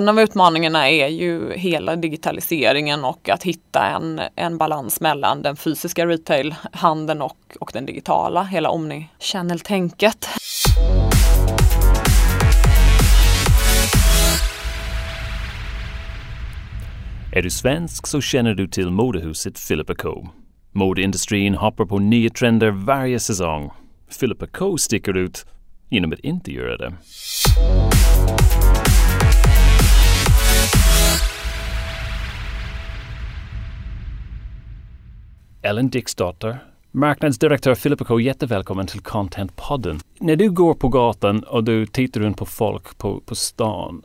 En av utmaningarna är ju hela digitaliseringen och att hitta en, en balans mellan den fysiska retailhandeln och, och den digitala, hela omni-channel-tänket. Är du svensk så känner du till modehuset Philippa Co. Modeindustrin hoppar på nya trender varje säsong. Philippa Co sticker ut genom att inte göra det. Ellen Dixdotter, marknadsdirektör Philippa K. Jättevälkommen till Contentpodden. När du går på gatan och du tittar runt på folk på, på stan,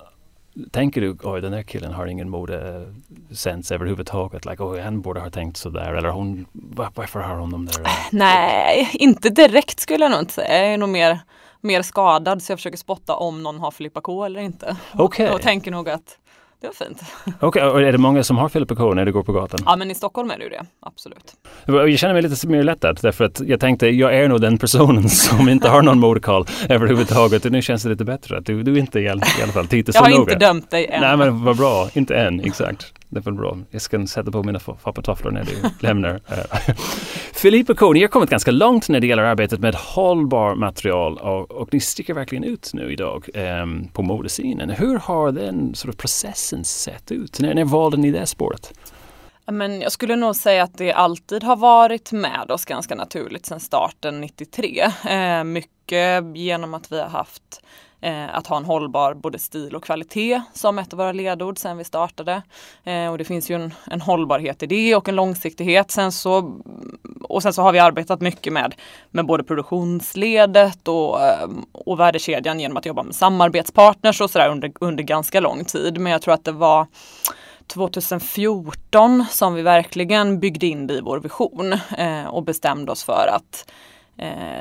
tänker du oj den där killen har ingen modesens överhuvudtaget? Like, oj, han borde ha tänkt sådär eller hon, varför har hon de där? Nej, inte direkt skulle jag nog inte säga. Jag är nog mer, mer skadad så jag försöker spotta om någon har Filippa K eller inte. Okej. Och, och tänker nog att det var fint. Okej, och är det många som har Filippa K när du går på gatan? Ja men i Stockholm är det ju det, absolut. Jag känner mig lite mer lättad därför att jag tänkte jag är nog den personen som inte har någon modekoll överhuvudtaget. Och nu känns det lite bättre att du, du inte i alla, i alla fall tittar så Jag har noga. inte dömt dig än. Nej men vad bra, inte än, exakt. Det är väl bra. Jag ska sätta på mina foppatofflor när du lämnar. Eh, Filippa K, ni har kommit ganska långt när det gäller arbetet med hållbar material och, och ni sticker verkligen ut nu idag um, på modescenen. Hur har den sort of processen sett ut? När, när valde ni det spåret? Men jag skulle nog säga att det alltid har varit med oss ganska naturligt sedan starten 93. Eh, mycket genom att vi har haft eh, att ha en hållbar både stil och kvalitet som ett av våra ledord sedan vi startade. Eh, och det finns ju en, en, hållbarhet i det och en långsiktighet. Sen så, och sen så har vi arbetat mycket med, med både produktionsledet och, eh, och värdekedjan genom att jobba med samarbetspartners och sådär under, under ganska lång tid. Men jag tror att det var 2014 som vi verkligen byggde in det i vår vision eh, och bestämde oss för att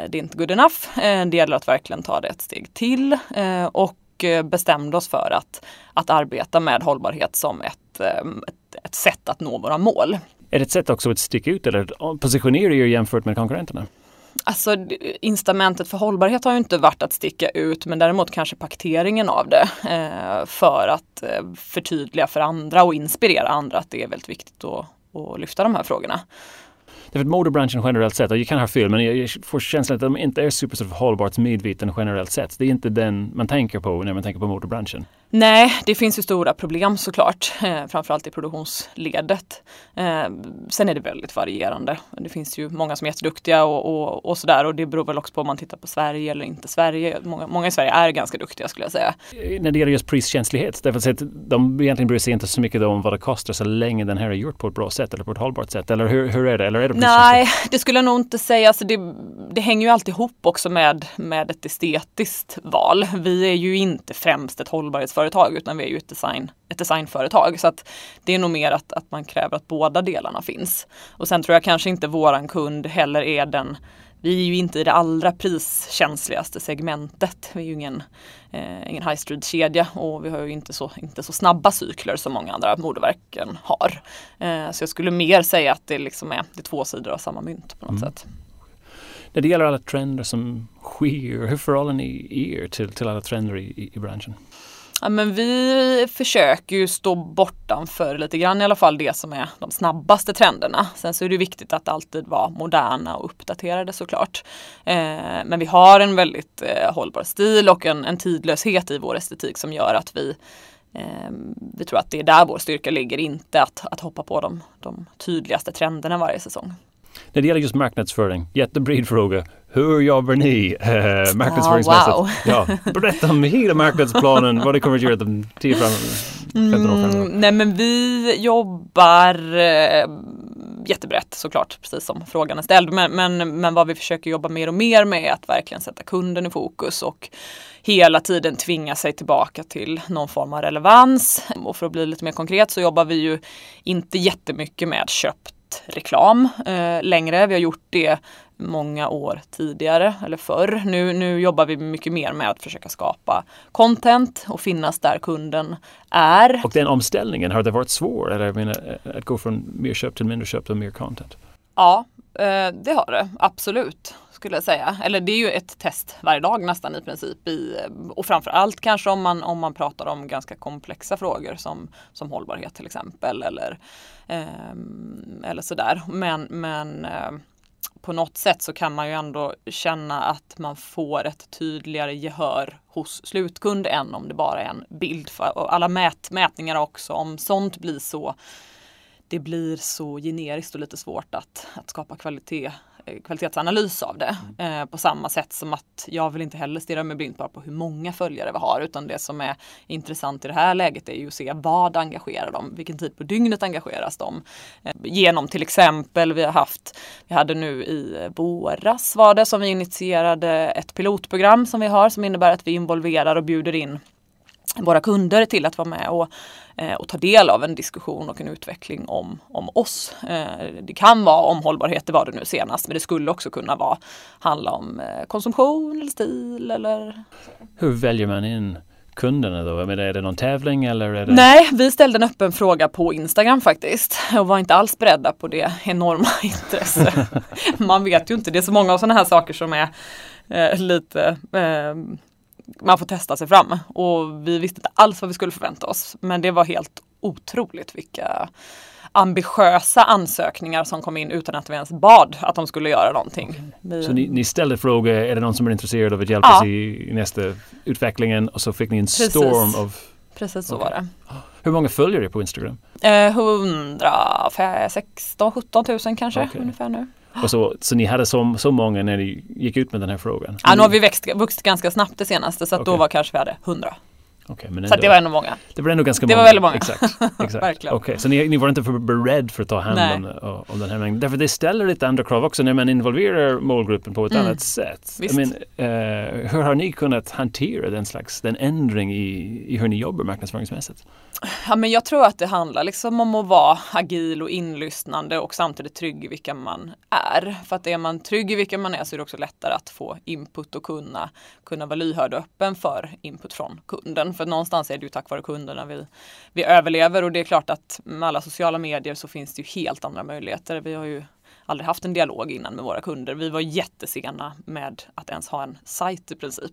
det är inte good enough. Eh, det gäller att verkligen ta det ett steg till eh, och eh, bestämde oss för att, att arbeta med hållbarhet som ett, eh, ett, ett sätt att nå våra mål. Är det ett sätt också att sticka ut eller positionera er jämfört med konkurrenterna? Alltså incitamentet för hållbarhet har ju inte varit att sticka ut men däremot kanske paketeringen av det eh, för att eh, förtydliga för andra och inspirera andra att det är väldigt viktigt att, att lyfta de här frågorna. Därför att modebranschen generellt sett, och jag kan ha fel, men jag får känslan att de inte är super hållbart medveten generellt sett. Det är inte den man tänker på när man tänker på modebranschen. Nej, det finns ju stora problem såklart, eh, framförallt i produktionsledet. Eh, sen är det väldigt varierande. Det finns ju många som är jätteduktiga och, och, och sådär och det beror väl också på om man tittar på Sverige eller inte Sverige. Många, många i Sverige är ganska duktiga skulle jag säga. Eh, när det gäller just priskänslighet, därför att de egentligen bryr sig inte så mycket om vad det kostar så länge den här är gjort på ett bra sätt eller på ett hållbart sätt. Eller hur, hur är det? Eller är det Nej, det skulle jag nog inte säga. Alltså det, det hänger ju alltid ihop också med, med ett estetiskt val. Vi är ju inte främst ett hållbarhetsföretag företag utan vi är ju ett, design, ett designföretag. Så att det är nog mer att, att man kräver att båda delarna finns. Och sen tror jag kanske inte våran kund heller är den vi är ju inte i det allra priskänsligaste segmentet. Vi är ju ingen, eh, ingen high street-kedja och vi har ju inte så, inte så snabba cykler som många andra modeverken har. Eh, så jag skulle mer säga att det liksom är, det är två sidor av samma mynt på något mm. sätt. När det gäller alla trender som sker, hur förhåller ni er till, till alla trender i, i branschen? Ja, men vi försöker ju stå bortanför lite grann i alla fall det som är de snabbaste trenderna. Sen så är det viktigt att alltid vara moderna och uppdaterade såklart. Eh, men vi har en väldigt eh, hållbar stil och en, en tidlöshet i vår estetik som gör att vi eh, vi tror att det är där vår styrka ligger, inte att, att hoppa på de, de tydligaste trenderna varje säsong. När det gäller just marknadsföring, jättebred fråga. Hur jobbar ni eh, marknadsföringsmässigt? Oh, wow. ja, berätta om hela marknadsplanen, vad det kommer att göra de 10 15 år framåt. Mm, nej men vi jobbar eh, jättebrett såklart, precis som frågan är ställd. Men, men, men vad vi försöker jobba mer och mer med är att verkligen sätta kunden i fokus och hela tiden tvinga sig tillbaka till någon form av relevans. Och för att bli lite mer konkret så jobbar vi ju inte jättemycket med köpt reklam eh, längre. Vi har gjort det många år tidigare eller förr. Nu, nu jobbar vi mycket mer med att försöka skapa content och finnas där kunden är. Och den omställningen, har det varit svår eller menar, att gå från mer köp till mindre köp och mer content? Ja, Eh, det har det, absolut skulle jag säga. Eller det är ju ett test varje dag nästan i princip. I, och framförallt kanske om man, om man pratar om ganska komplexa frågor som, som hållbarhet till exempel. Eller, eh, eller sådär. Men, men eh, på något sätt så kan man ju ändå känna att man får ett tydligare gehör hos slutkund än om det bara är en bild. För, alla mät, mätningar också, om sånt blir så det blir så generiskt och lite svårt att, att skapa kvalitet kvalitetsanalys av det. Mm. Eh, på samma sätt som att jag vill inte heller stirra mig blind bara på hur många följare vi har utan det som är intressant i det här läget är ju att se vad engagerar dem? Vilken tid på dygnet engageras de? Eh, genom till exempel, vi har haft, vi hade nu i våras var det som vi initierade ett pilotprogram som vi har som innebär att vi involverar och bjuder in våra kunder till att vara med och, eh, och ta del av en diskussion och en utveckling om, om oss. Eh, det kan vara om hållbarhet, det var det nu senast, men det skulle också kunna vara, handla om eh, konsumtion eller stil eller... Hur väljer man in kunderna då? Men är det någon tävling eller? Är det... Nej, vi ställde en öppen fråga på Instagram faktiskt och var inte alls beredda på det enorma intresse. man vet ju inte, det är så många av sådana här saker som är eh, lite eh, man får testa sig fram och vi visste inte alls vad vi skulle förvänta oss. Men det var helt otroligt vilka ambitiösa ansökningar som kom in utan att vi ens bad att de skulle göra någonting. Vi... Så ni, ni, ställde frågor, är det någon som är intresserad av att hjälpa ja. i, nästa utvecklingen och så fick ni en Precis. storm av Precis så okay. var det. Hur många följer det på Instagram? Eh, 116 17 000 kanske okay. ungefär nu. Och så, så ni hade så, så många när ni gick ut med den här frågan? Ja, nu har vi växt, vuxit ganska snabbt det senaste så att okay. då var kanske vi hade 100. Okay, men så det var ändå många. Det var ändå ganska det många. var väldigt många. Exakt. exakt. Verkligen. Okay, så ni, ni var inte för beredd för att ta hand om, om den här mängden. Därför det ställer lite andra krav också när man involverar målgruppen på ett mm. annat sätt. Visst. Men, uh, hur har ni kunnat hantera den slags den ändring i, i hur ni jobbar marknadsföringsmässigt? Ja, men jag tror att det handlar liksom om att vara agil och inlyssnande och samtidigt trygg i vilka man är. För att är man trygg i vilka man är så är det också lättare att få input och kunna, kunna vara lyhörd och öppen för input från kunden. För någonstans är det ju tack vare kunderna vi, vi överlever och det är klart att med alla sociala medier så finns det ju helt andra möjligheter. Vi har ju aldrig haft en dialog innan med våra kunder. Vi var jättesena med att ens ha en sajt i princip.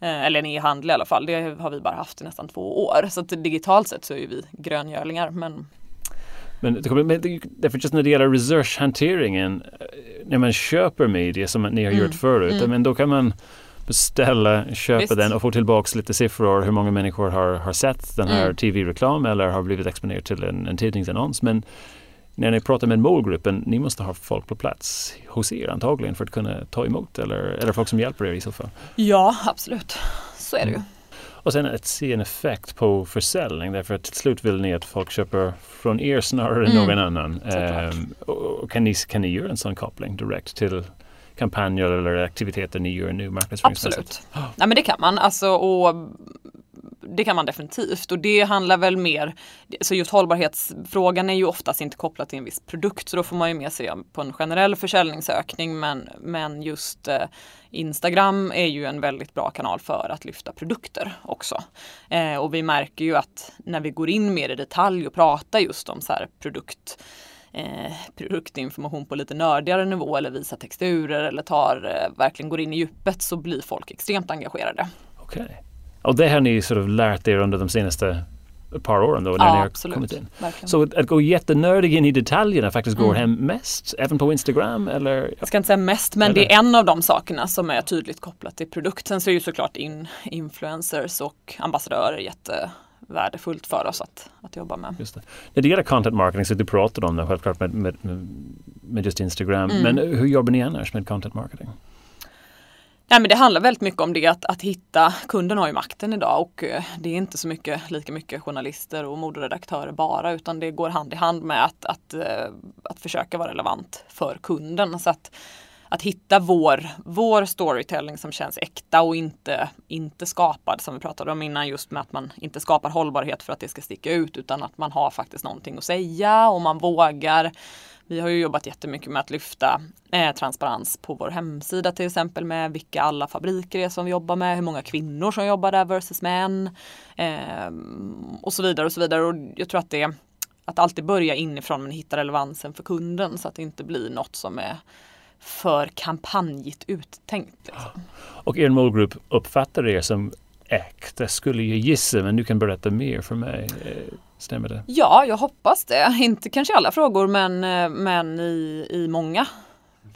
Eh, eller en e-handel i alla fall. Det har vi bara haft i nästan två år. Så digitalt sett så är vi gröngölingar. Men men, därför just när det gäller resurshanteringen, eh, när man köper media som ni har mm. gjort förut, mm. men då kan man beställa, köpa Visst. den och få tillbaks lite siffror hur många människor har, har sett den här mm. tv-reklam eller har blivit exponerad till en, en tidningsannons. Men när ni pratar med målgruppen, ni måste ha folk på plats hos er antagligen för att kunna ta emot eller, eller folk som hjälper er i så fall? Ja, absolut. Så är det ju. Mm. Och sen att se en effekt på försäljning därför att till slut vill ni att folk köper från er snarare än mm. någon annan. Um, och kan, ni, kan ni göra en sån koppling direkt till kampanjer eller aktiviteter ni gör nu marknadsföringsmässigt? Absolut. Ja, men det kan man. Alltså, och det kan man definitivt och det handlar väl mer, så just hållbarhetsfrågan är ju oftast inte kopplad till en viss produkt så då får man ju med sig på en generell försäljningsökning men, men just eh, Instagram är ju en väldigt bra kanal för att lyfta produkter också. Eh, och vi märker ju att när vi går in mer i detalj och pratar just om så här produkt Eh, produktinformation på lite nördigare nivå eller visar texturer eller tar, eh, verkligen går in i djupet så blir folk extremt engagerade. Okej. Okay. Och det har ni sort of lärt er under de senaste par åren då när ja, ni har absolut. kommit in. Verkligen. Så att gå jättenördig in i detaljerna faktiskt går mm. hem mest, även på Instagram eller? Jag ska inte säga mest men eller? det är en av de sakerna som är tydligt kopplat till produkten. Så är ju såklart in, influencers och ambassadörer jättevärdefullt för oss att, att jobba med. Just det. När det gäller content marketing så du pratade om det självklart med, med, med just Instagram. Mm. Men hur jobbar ni annars med content marketing? Nej, men det handlar väldigt mycket om det att, att hitta, kunden har ju makten idag och eh, det är inte så mycket, lika mycket journalister och moderedaktörer bara utan det går hand i hand med att, att, eh, att försöka vara relevant för kunden. Så att, att hitta vår, vår storytelling som känns äkta och inte, inte skapad som vi pratade om innan just med att man inte skapar hållbarhet för att det ska sticka ut utan att man har faktiskt någonting att säga och man vågar vi har ju jobbat jättemycket med att lyfta eh, transparens på vår hemsida till exempel med vilka alla fabriker är som vi jobbar med, hur många kvinnor som jobbar där versus män eh, och så vidare och så vidare. Och jag tror att det att alltid börja inifrån men hitta relevansen för kunden så att det inte blir något som är för kampanjigt uttänkt. Liksom. Och er målgrupp uppfattar er som äkta skulle jag gissa, men du kan berätta mer för mig. Eh, stämmer det? Ja, jag hoppas det. Inte kanske alla frågor men, eh, men i, i många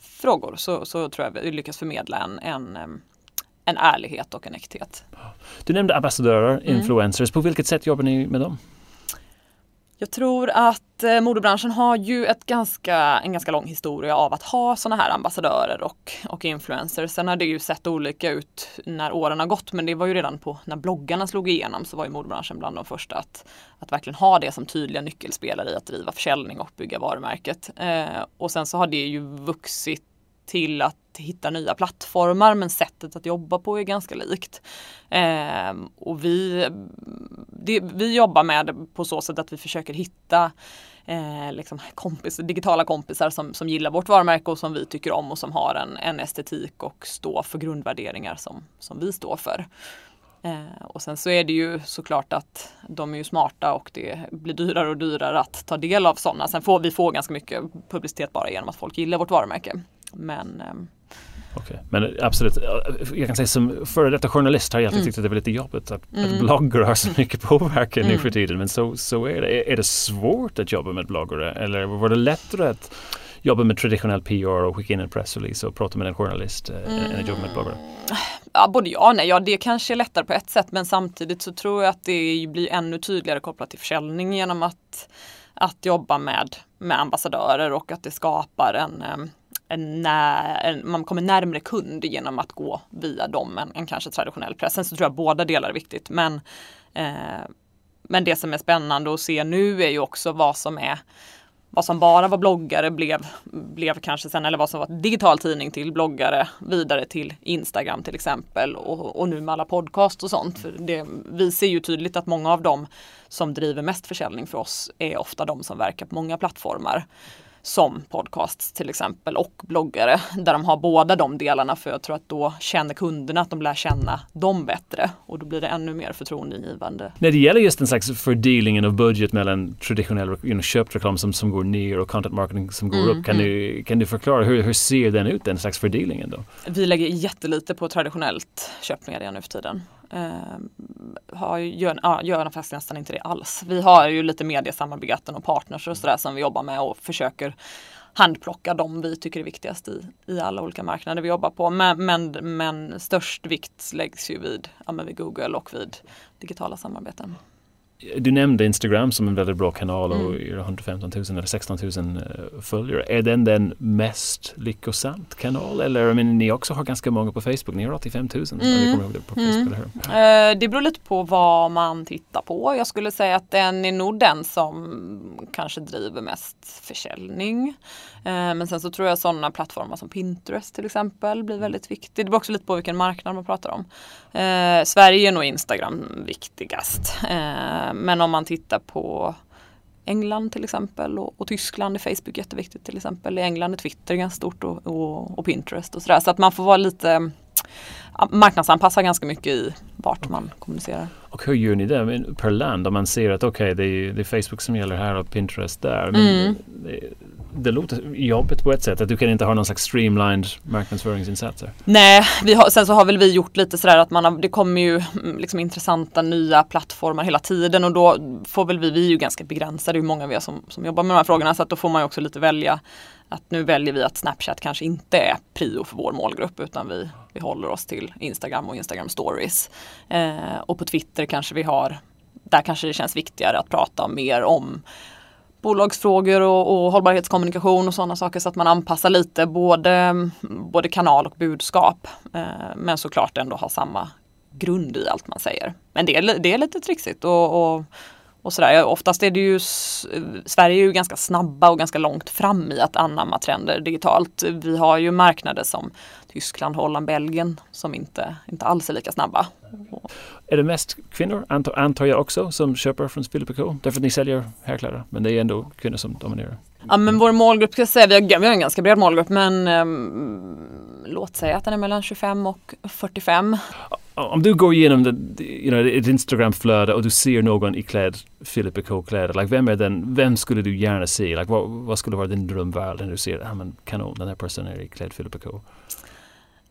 frågor så, så tror jag vi lyckas förmedla en, en, eh, en ärlighet och en äkthet. Du nämnde ambassadörer, mm. influencers. På vilket sätt jobbar ni med dem? Jag tror att eh, modebranschen har ju ett ganska, en ganska lång historia av att ha sådana här ambassadörer och, och influencers. Sen har det ju sett olika ut när åren har gått men det var ju redan på när bloggarna slog igenom så var ju modebranschen bland de första att, att verkligen ha det som tydliga nyckelspelare i att driva försäljning och bygga varumärket. Eh, och sen så har det ju vuxit till att hitta nya plattformar men sättet att jobba på är ganska likt. Eh, och vi, det, vi jobbar med det på så sätt att vi försöker hitta eh, liksom kompis, digitala kompisar som, som gillar vårt varumärke och som vi tycker om och som har en, en estetik och står för grundvärderingar som, som vi står för. Eh, och sen så är det ju såklart att de är ju smarta och det blir dyrare och dyrare att ta del av sådana. Sen får vi få ganska mycket publicitet bara genom att folk gillar vårt varumärke. Men eh, Okay. Men absolut, jag kan säga som före detta journalist har jag alltid mm. tyckt att det var lite jobbigt att, mm. att bloggare har så mycket påverkan mm. nu för tiden. Men så, så är det. Är det svårt att jobba med bloggare eller var det lättare att jobba med traditionell PR och skicka in en pressrelease och prata med en journalist mm. än att jobba med bloggare? Ja, både ja och nej. Ja, det kanske är lättare på ett sätt men samtidigt så tror jag att det blir ännu tydligare kopplat till försäljning genom att, att jobba med, med ambassadörer och att det skapar en en, en, man kommer närmre kund genom att gå via dem än, än kanske traditionell press. Sen så tror jag båda delar är viktigt. Men, eh, men det som är spännande att se nu är ju också vad som är vad som bara var bloggare blev, blev kanske sen, eller vad som var digital tidning till bloggare vidare till Instagram till exempel och, och nu med alla podcast och sånt. För det, vi ser ju tydligt att många av dem som driver mest försäljning för oss är ofta de som verkar på många plattformar som podcasts till exempel och bloggare där de har båda de delarna för jag tror att då känner kunderna att de lär känna dem bättre och då blir det ännu mer förtroendeingivande. När det gäller just en slags fördelningen av budget mellan traditionell you know, köpt reklam som, som går ner och content marketing som går mm, upp, kan, mm. du, kan du förklara hur, hur ser den ut, den slags fördelningen då? Vi lägger jättelite på traditionellt köpningar nu för tiden eh, har, gör, gör faktiskt nästan inte det alls. Vi har ju lite mediesamarbeten och partners och sådär som vi jobbar med och försöker handplocka de vi tycker är viktigast i, i alla olika marknader vi jobbar på. Men, men, men störst vikt läggs ju vid, ja, vid Google och vid digitala samarbeten. Du nämnde Instagram som en väldigt bra kanal och mm. 115 000 eller 16 000 eh, följare. Är den den mest lyckosamt kanal? Eller men ni också har ganska många på Facebook. Ni har 85 000. Mm. Det, på Facebook, mm. det beror lite på vad man tittar på. Jag skulle säga att den är nog den som kanske driver mest försäljning. Eh, men sen så tror jag sådana plattformar som Pinterest till exempel blir väldigt viktigt. Det beror också lite på vilken marknad man pratar om. Eh, Sverige är nog Instagram viktigast. Eh, men om man tittar på England till exempel och, och, Tyskland är Facebook jätteviktigt till exempel. I England är Twitter ganska stort och, och, och Pinterest och sådär. Så att man får vara lite marknadsanpassa ganska mycket i vart man kommunicerar. Och hur gör ni det per land? Om man ser att okej okay, det, det, är Facebook som gäller här och Pinterest där. Men mm. det, det låter jobbigt på ett sätt att du kan inte ha någon slags streamlined marknadsföringsinsatser. Nej, vi har, sen så har väl vi gjort lite sådär att man har, det kommer ju mm, liksom intressanta nya plattformar hela tiden och då får väl vi, vi är ju ganska begränsade hur många vi är som, som jobbar med de här frågorna så att då får man ju också lite välja att nu väljer vi att Snapchat kanske inte är prio för vår målgrupp utan vi, vi håller oss till Instagram och Instagram stories. Eh, och på Twitter kanske vi har, där kanske det känns viktigare att prata mer om bolagsfrågor och, och hållbarhetskommunikation och sådana saker så att man anpassar lite både, både kanal och budskap. Eh, men såklart ändå ha samma grund i allt man säger. Men det är, det är lite trixigt och, och och sådär. Oftast är det ju Sverige är ju ganska snabba och ganska långt fram i att anamma trender digitalt. Vi har ju marknader som Tyskland, Holland, Belgien som inte, inte alls är lika snabba. Är det mest kvinnor, antar, antar jag också, som köper från Philip Co? Därför att ni säljer herrkläder, men det är ändå kvinnor som dominerar. Ja men vår målgrupp, ska jag säga, vi har, vi har en ganska bred målgrupp men um, låt säga att den är mellan 25 och 45. Om du går igenom det, you know, ett Instagramflöde och du ser någon iklädd Philip K-kläder, like, vem är den, vem skulle du gärna se? Like, vad, vad skulle vara din drömvärld när du ser, ah, men kanon, den här personen är iklädd Philip K?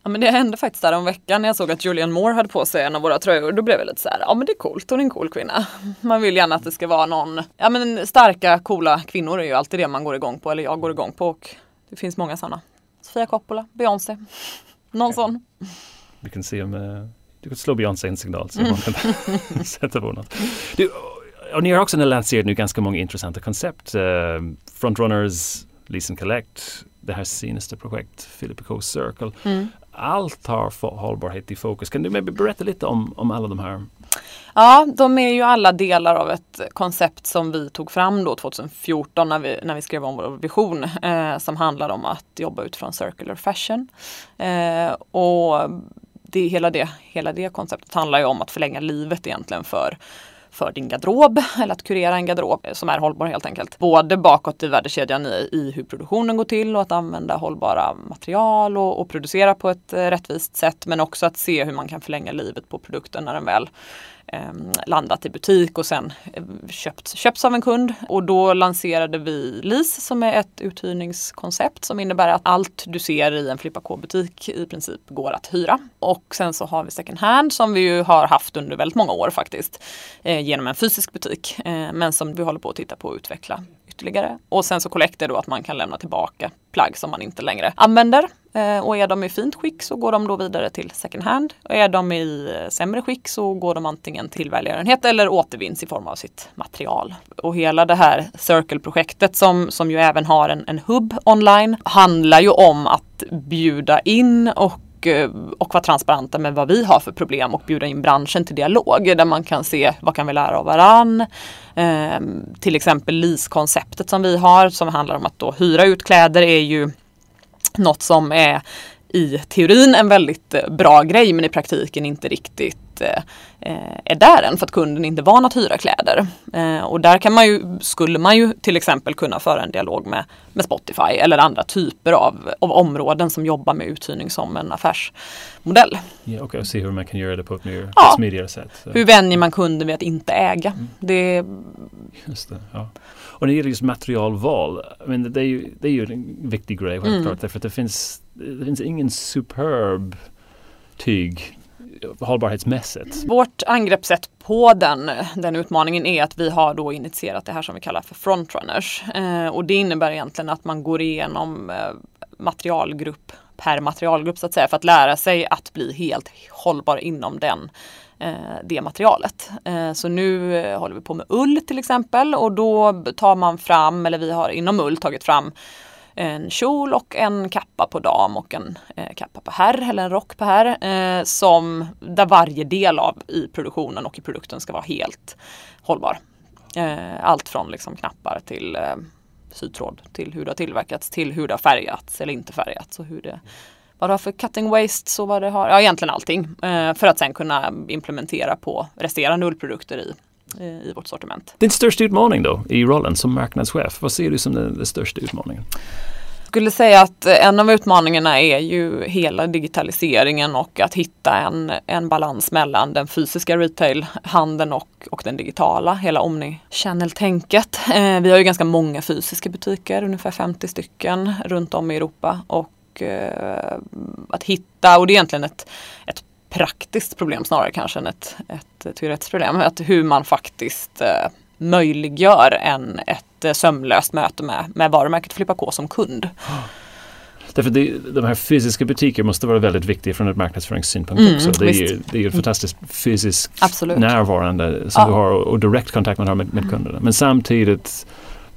Ja men det hände faktiskt där om veckan när jag såg att Julian Moore hade på sig en av våra tröjor. Då blev jag lite så här, ja men det är coolt, hon är en cool kvinna. Man vill gärna att det ska vara någon, ja men starka, coola kvinnor är ju alltid det man går igång på, eller jag går igång på och det finns många sådana. Sofia Coppola, Beyoncé, någon okay. sån. Vi kan se om, uh, du kan slå Beyoncé en signal så mm. man kan sätta på något. Du, och ni har också lanserat nu ganska många intressanta koncept. Uh, Frontrunners, Lease and Collect, det här senaste projekt, Philip K Circle. Mm allt har hållbarhet i fokus. Kan du berätta lite om, om alla de här? Ja, de är ju alla delar av ett koncept som vi tog fram då 2014 när vi, när vi skrev om vår vision eh, som handlar om att jobba utifrån circular fashion. Eh, och det, hela, det, hela det konceptet handlar ju om att förlänga livet egentligen för för din garderob eller att kurera en garderob som är hållbar helt enkelt. Både bakåt i värdekedjan i, i hur produktionen går till och att använda hållbara material och, och producera på ett eh, rättvist sätt men också att se hur man kan förlänga livet på produkten när den väl Ehm, landat i butik och sen eh, köpt, köpts av en kund. Och då lanserade vi LIS som är ett uthyrningskoncept som innebär att allt du ser i en Flippa K-butik i princip går att hyra. Och sen så har vi second hand som vi ju har haft under väldigt många år faktiskt eh, genom en fysisk butik eh, men som vi håller på att titta på att utveckla ytterligare. Och sen så collect är då att man kan lämna tillbaka plagg som man inte längre använder. Eh, och är de i fint skick så går de då vidare till second hand. Och är de i eh, sämre skick så går de antingen till välgörenhet eller återvinns i form av sitt material. Och hela det här Circle-projektet som, som ju även har en, en hubb online handlar ju om att bjuda in och eh, och, vara transparenta med vad vi har för problem och bjuda in branschen till dialog där man kan se vad kan vi lära av varann. Ehm, till exempel LIS-konceptet som vi har som handlar om att då hyra ut kläder är ju något som är i teorin en väldigt eh, bra grej men i praktiken inte riktigt eh, är där än för att kunden inte är van att hyra kläder. Eh, och där kan man ju, skulle man ju till exempel kunna föra en dialog med, med Spotify eller andra typer av, av områden som jobbar med uthyrning som en affärsmodell. Ja, och se hur man kan göra det på ett mer ja. smidigare sätt. Så. Hur vänjer man kunden vid att inte äga? Mm. Det... Just det, ja. Och när det gäller just materialval, men det, är ju, det är ju en viktig grej självklart. Mm. Därför att det finns, det finns ingen superb tyg hållbarhetsmässigt. Vårt angreppssätt på den, den utmaningen är att vi har då initierat det här som vi kallar för frontrunners. Eh, och det innebär egentligen att man går igenom eh, materialgrupp per materialgrupp så att säga för att lära sig att bli helt hållbar inom den Eh, det materialet. Eh, så nu håller vi på med ull till exempel och då tar man fram, eller vi har inom ull tagit fram en kjol och en kappa på dam och en eh, kappa på herr eller en rock på herr. Eh, som, där varje del av i produktionen och i produkten ska vara helt hållbar. Eh, allt från liksom knappar till eh, sytråd till hur det har tillverkats till hur det har färgats eller inte färgats och hur det vad det har för cutting waste, så vad det har, ja egentligen allting. Eh, för att sen kunna implementera på resterande ullprodukter i Eh, i vårt sortiment. Din största utmaning då i rollen som marknadschef, vad ser du som den, den största utmaningen? Jag skulle säga att en av utmaningarna är ju hela digitaliseringen och att hitta en, en balans mellan den fysiska retailhandeln och, och den digitala, hela omni-channel-tänket. Eh, vi har ju ganska många fysiska butiker, ungefär 50 stycken runt om i Europa och eh, att hitta, och det är egentligen ett, ett praktiskt problem snarare kanske än ett, ett Tourettes-problem. Att hur man faktiskt eh, möjliggör en, ett eh, sömlöst möte med, med varumärket Flippa K som kund. Därför det, de här fysiska butikerna måste vara väldigt viktiga från ett marknadsföringssynpunkt mm, också. Det är, ju, det är ju fantastiskt fysiskt närvarande som ja. du har och, och direkt kontakt man har med, med kunderna. Men samtidigt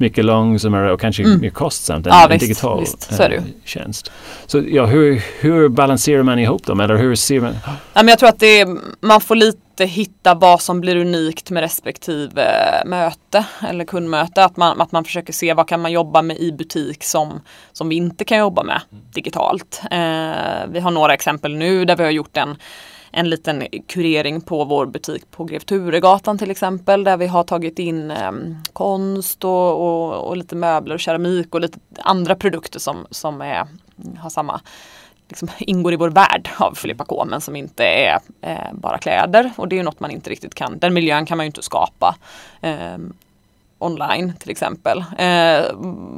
mycket långsammare och kanske mm. mer kostsamt än ja, en visst, digital visst, så äh, tjänst. Så ja, hur, hur balanserar man ihop dem eller hur ser man? Ja, men jag tror att det är, man får lite hitta vad som blir unikt med respektive möte eller kundmöte. Att man, att man försöker se vad kan man jobba med i butik som, som vi inte kan jobba med digitalt. Eh, vi har några exempel nu där vi har gjort en en liten kurering på vår butik på Grev Turegatan till exempel där vi har tagit in eh, konst och, och, och, lite möbler och keramik och lite andra produkter som, som är, har samma liksom ingår i vår värld av Filippa K men som inte är eh, bara kläder och det är något man inte riktigt kan. Den miljön kan man ju inte skapa eh, online till exempel. Eh,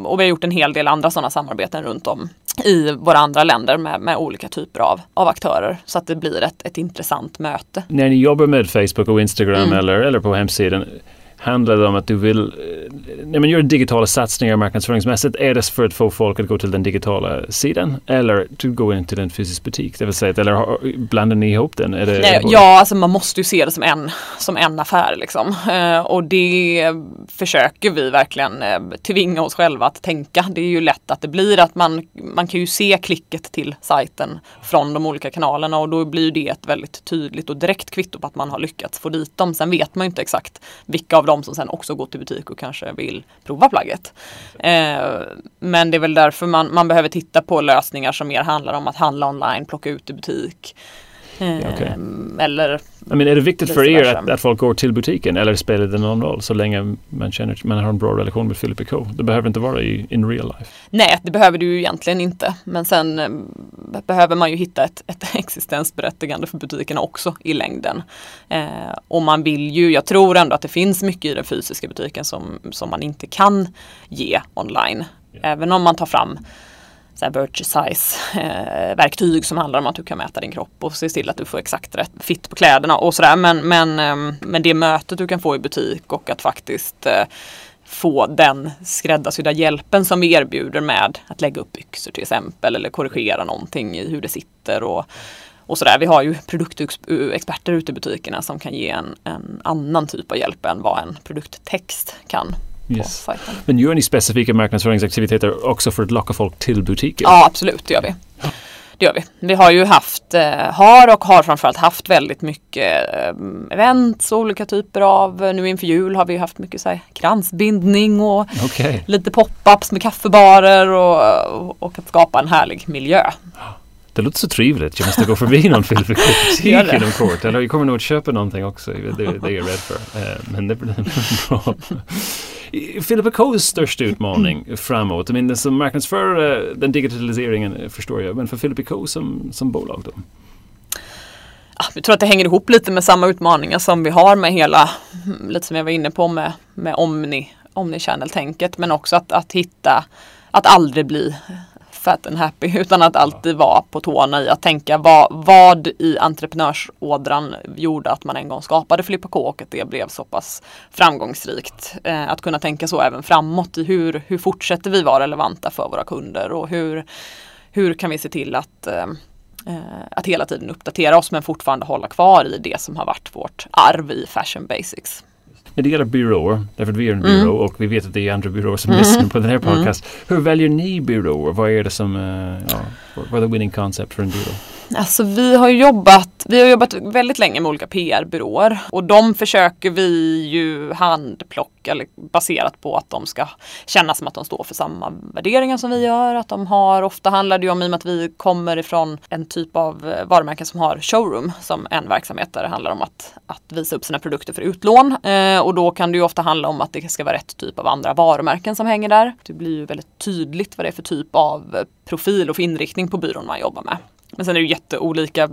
och vi har gjort en hel del andra sådana samarbeten runt om i våra andra länder med, med olika typer av, av aktörer så att det blir ett, ett intressant möte. När ni jobbar med Facebook och Instagram mm. eller, eller på hemsidan handlar det om att du vill eh, när man gör digitala satsningar marknadsföringsmässigt, är det för att få folk att gå till den digitala sidan eller att gå in till en fysisk butik? Det vill säga, eller blandar ni ihop den? Det, Nej, ja, alltså man måste ju se det som en, som en affär liksom. Eh, och det försöker vi verkligen eh, tvinga oss själva att tänka. Det är ju lätt att det blir att man, man kan ju se klicket till sajten från de olika kanalerna och då blir det ett väldigt tydligt och direkt kvitto på att man har lyckats få dit dem. Sen vet man ju inte exakt vilka av dem som sen också går till butik och kanske vill prova plagget. Eh, men det är väl därför man, man behöver titta på lösningar som mer handlar om att handla online, plocka ut i butik. Eh, okay. Eller I mean, är det viktigt för er att, att, folk går till butiken eller spelar det någon roll så länge man känner man har en bra relation med Philip Co? Det behöver inte vara i in real life. Nej, det behöver du ju egentligen inte. Men sen eh, behöver man ju hitta ett, ett existensberättigande för butikerna också i längden. Eh, och man vill ju, jag tror ändå att det finns mycket i den fysiska butiken som, som man inte kan ge online. Yeah. Även om man tar fram så virtue size eh, verktyg som handlar om att du kan mäta din kropp och se till att du får exakt rätt fit på kläderna och sådär. Men, men, eh, men det mötet du kan få i butik och att faktiskt eh, få den skräddarsydda hjälpen som vi erbjuder med att lägga upp byxor till exempel eller korrigera någonting i hur det sitter och, och sådär. Vi har ju produktexperter ute i butikerna som kan ge en, en annan typ av hjälp än vad en produkttext kan Yes. Men gör ni specifika marknadsföringsaktiviteter också för att locka folk till butiken? Ja, absolut, det gör vi. Det gör vi. Vi har ju haft, eh, har och har framförallt haft väldigt mycket eh, events och olika typer av, nu inför jul har vi haft mycket så här, kransbindning och okay. lite pop-ups med kaffebarer och, och att skapa en härlig miljö. Det låter så trevligt. Jag måste gå förbi någon filmbutik inom kort. Eller jag kommer nog att köpa någonting också. Det, det är jag rädd för. Eh, men det blir bra. Philip Coes största utmaning framåt, jag menar, som marknadsförare, eh, den digitaliseringen eh, förstår jag, men för Philip Coe som, som bolag då? Ah, jag tror att det hänger ihop lite med samma utmaningar som vi har med hela, mm, lite som jag var inne på med, med Omni, Omni-channel-tänket, men också att, att hitta, att aldrig bli fat and happy utan att alltid vara på tårna i att tänka vad, vad i entreprenörsådran gjorde att man en gång skapade Filippa K och att det blev så pass framgångsrikt. Eh, att kunna tänka så även framåt i hur, hur fortsätter vi vara relevanta för våra kunder och hur, hur kan vi se till att eh, eh att hela tiden uppdatera oss men fortfarande hålla kvar i det som har varit vårt arv i Fashion Basics. När det gäller byråer, därför att vi är en byrå mm. och vi vet att det är andra byråer som mm. lyssnar på den här mm. podcast. Hur väljer ni byråer? Vad är det som, uh, ja, vad är the winning concept för en byrå? Alltså vi har jobbat, vi har jobbat väldigt länge med olika PR-byråer och de försöker vi ju handplocka baserat på att de ska känna som att de står för samma värderingar som vi gör. Att de har, ofta handlar det ju om i och med att vi kommer ifrån en typ av eh, varumärken som har showroom som en verksamhet där det handlar om att, att visa upp sina produkter för utlån. Eh, och då kan det ju ofta handla om att det ska vara rätt typ av andra varumärken som hänger där. Det blir ju väldigt tydligt vad det är för typ av profil och för inriktning på byrån man jobbar med. Men sen är det jätteolika,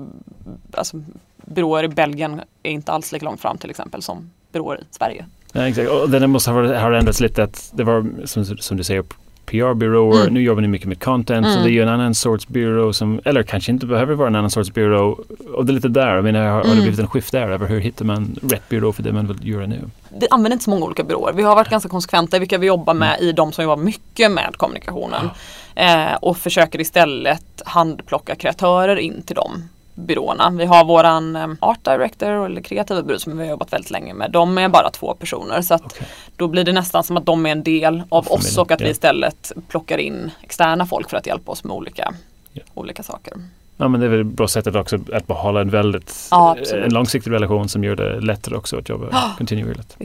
alltså byråer i Belgien är inte alls lika långt fram till exempel som byråer i Sverige. Ja, exakt, och det måste ha, ändrats lite att det var som, som du säger PR-byråer. Mm. Nu jobbar ni mycket med content mm. så det är ju en annan sorts byrå som, eller kanske inte behöver vara en annan sorts byrå. Och det är lite där, jag menar, har, mm. har det mm. blivit en skift där? Över hur hittar man rätt byrå för det man vill göra nu? Vi använder inte så många olika byråer. Vi har varit ganska konsekventa i vilka vi jobbar med mm. i de som jobbar mycket med kommunikationen. Eh, och försöker istället handplocka kreatörer in till dem byråerna. Vi har våran um, art director eller kreativa byrå som vi har jobbat väldigt länge med. De är bara två personer så att okay. då blir det nästan som att de är en del av Familj, oss och att vi istället plockar in externa folk för att hjälpa oss med olika, yeah. olika saker. Ja men det är väl ett bra sätt också att behålla en väldigt ja, en långsiktig relation som gör det lättare också att jobba kontinuerligt.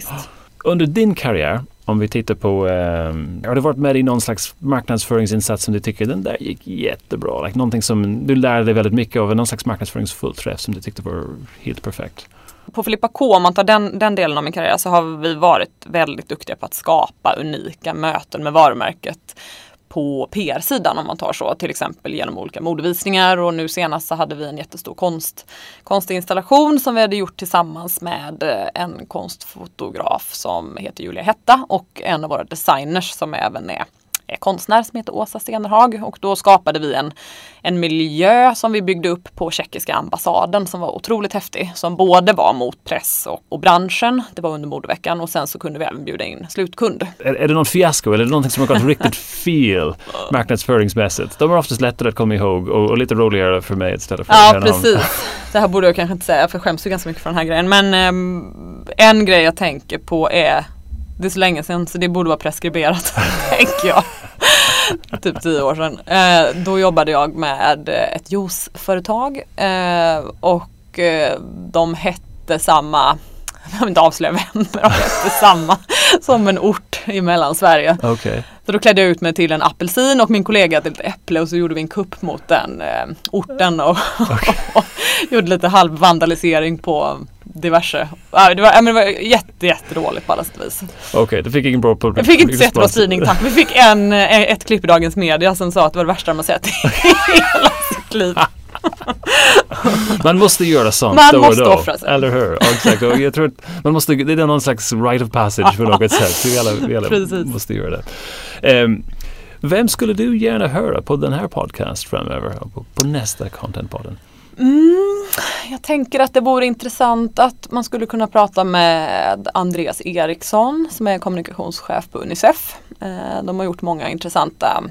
Under din karriär om vi tittar på, eh, har du varit med i någon slags marknadsföringsinsats som du tycker den där gick jättebra? Like, någonting som du lärde dig väldigt mycket av, någon slags marknadsföringsfullträff som du tyckte var helt perfekt? På Filippa K, om man tar den, den delen av min karriär, så har vi varit väldigt duktiga på att skapa unika möten med varumärket på PR-sidan om man tar så, till exempel genom olika modevisningar. Och nu senast så hade vi en jättestor konst, konstinstallation som vi hade gjort tillsammans med eh, en konstfotograf som heter Julia Hetta och en av våra designers som även är konstnär som heter Åsa Stenerhag och då skapade vi en, en miljö som vi byggde upp på tjeckiska ambassaden som var otroligt häftig. Som både var mot press och, och branschen, det var under modeveckan och sen så kunde vi även bjuda in slutkund. Är, är det någon fiasko eller är det någonting som har gått riktigt fel marknadsföringsmässigt? De är oftast lättare att komma ihåg och, och lite roligare för mig istället för Ja precis. Det här borde jag kanske inte säga för jag skäms ju ganska mycket för den här grejen. Men um, en grej jag tänker på är det är så länge sedan så det borde vara preskriberat, tänker jag. typ tio år sedan. Eh, då jobbade jag med ett juiceföretag eh, och eh, de hette samma jag vill inte avslöja vem, men de hette samma som en ort i Mellansverige. Okay. Så då klädde jag ut mig till en apelsin och min kollega till ett äpple och så gjorde vi en kupp mot den eh, orten och, okay. och, gjorde lite halv vandalisering på diverse. Ja, det, var, ja, men det var jätte, jättedåligt på alla sätt och vis. Okej, okay, du fick ingen bra publik. Jag fick inte jättebra spridning tack. Vi fick en, eh, ett klipp i Dagens Media som sa att det var det värsta de har sett i hela sitt liv. man måste göra sånt man då måste och då. Offra sig. Eller hur? Ja, exakt. Och jag tror att man måste, det är någon slags right of passage på något sätt. Vi alla, vi alla måste göra det. Um, vem skulle du gärna höra på den här podcast framöver? På, på nästa Contentpodden? Mm, jag tänker att det vore intressant att man skulle kunna prata med Andreas Eriksson som är kommunikationschef på Unicef. Eh, de har gjort många intressanta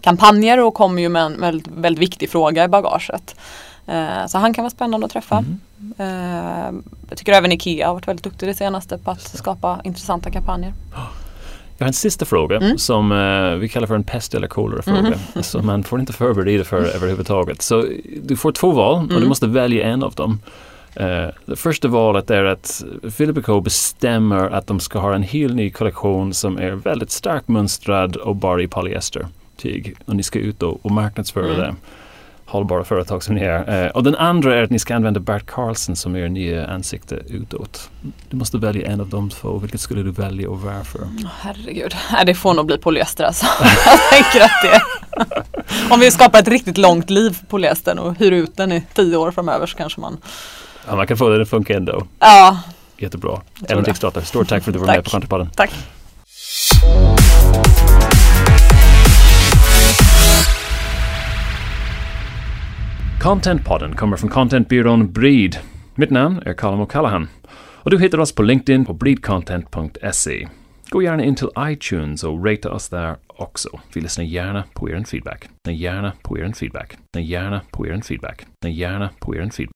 kampanjer och kommer ju med en väldigt, väldigt viktig fråga i bagaget. Eh, så han kan vara spännande att träffa. Mm. Jag tycker även IKEA har varit väldigt duktig det senaste på att skapa intressanta kampanjer. Jag har en sista fråga mm. som uh, vi kallar för en pest eller kolera-fråga. Mm. Så man får inte förbereda för överhuvudtaget. Så du får två val och mm. du måste välja en av dem. Uh, det första valet är att Philip Co bestämmer att de ska ha en helt ny kollektion som är väldigt starkt mönstrad och bara i polyestertyg. Och ni ska ut och, och marknadsföra mm. det hållbara företag som ni är. Eh, och den andra är att ni ska använda Bert Carlson som er nya ansikte utåt. Du måste välja en av de två. Vilket skulle du välja och varför? Oh, herregud, Nej, det får nog bli polyester alltså. Jag tänker att det Om vi skapar ett riktigt långt liv på polyestern och hyr ut den i tio år framöver så kanske man Ja, man kan få det att funka ändå. Ja. Jättebra. Ellen Dixdotter, stort tack för att du var med på Counterpodden. Tack. Contentpodden kommer från contentbyrån Breed. Mitt namn är Colin O'Callaghan. Och du hittar oss på LinkedIn på breedcontent.se. Gå gärna in till iTunes och rata oss där också. Vi lyssnar gärna på er feedback. Gärna på er feedback. Gärna på er feedback. Gärna på er feedback.